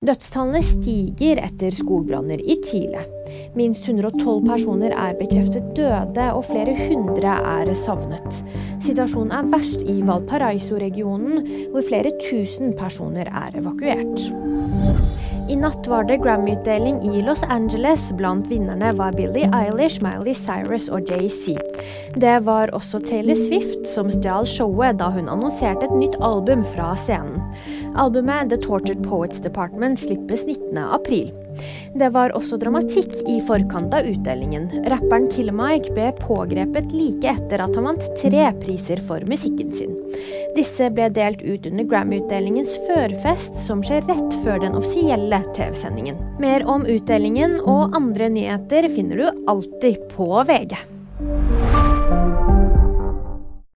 Dødstallene stiger etter skogbranner i Chile. Minst 112 personer er bekreftet døde, og flere hundre er savnet. Situasjonen er verst i Valparaiso-regionen, hvor flere tusen personer er evakuert. Natt var det Grammy-utdeling i Los Angeles. Blant vinnerne var Billie Eilish, Miley Cyrus og JC. Det var også Taylor Swift som stjal showet da hun annonserte et nytt album fra scenen. Albumet The Tortured Poets Department slippes 19.4. Det var også dramatikk i forkant av utdelingen. Rapperen Killer-Mike ble pågrepet like etter at han vant tre priser for musikken sin. Disse ble delt ut under Grammy-utdelingens førfest, som skjer rett før den offisielle TV-sendingen. Mer om utdelingen og andre nyheter finner du alltid på VG.